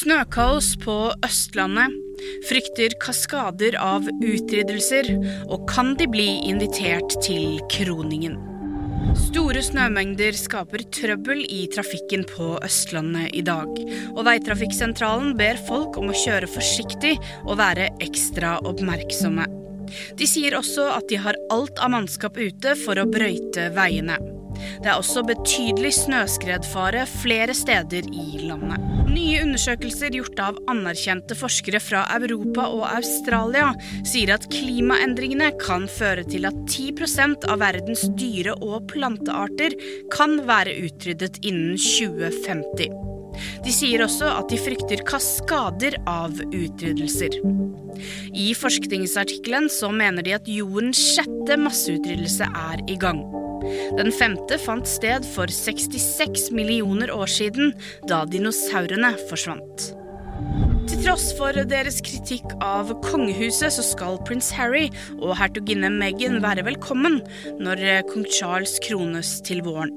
Snøkaos på Østlandet. Frykter kaskader av utryddelser. Og kan de bli invitert til kroningen? Store snømengder skaper trøbbel i trafikken på Østlandet i dag. Og Veitrafikksentralen ber folk om å kjøre forsiktig og være ekstra oppmerksomme. De sier også at de har alt av mannskap ute for å brøyte veiene. Det er også betydelig snøskredfare flere steder i landet. Nye undersøkelser gjort av anerkjente forskere fra Europa og Australia sier at klimaendringene kan føre til at 10% av verdens dyre- og plantearter kan være utryddet innen 2050. De sier også at de frykter kaskader av utryddelser. I forskningsartikkelen så mener de at jordens sjette masseutryddelse er i gang. Den femte fant sted for 66 millioner år siden, da dinosaurene forsvant. Til tross for deres kritikk av kongehuset, så skal prins Harry og hertuginne Meghan være velkommen når kong Charles krones til våren.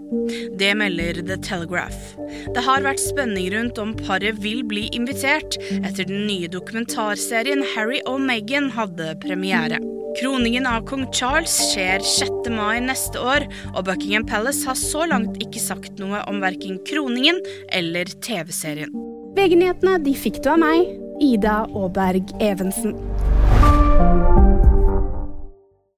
Det melder The Telegraph. Det har vært spenning rundt om paret vil bli invitert etter den nye dokumentarserien Harry og Meghan hadde premiere. Kroningen av kong Charles skjer 6. mai neste år, og Buckingham Palace har så langt ikke sagt noe om verken kroningen eller TV-serien. VG-nyhetene de fikk du av meg, Ida Aaberg Evensen.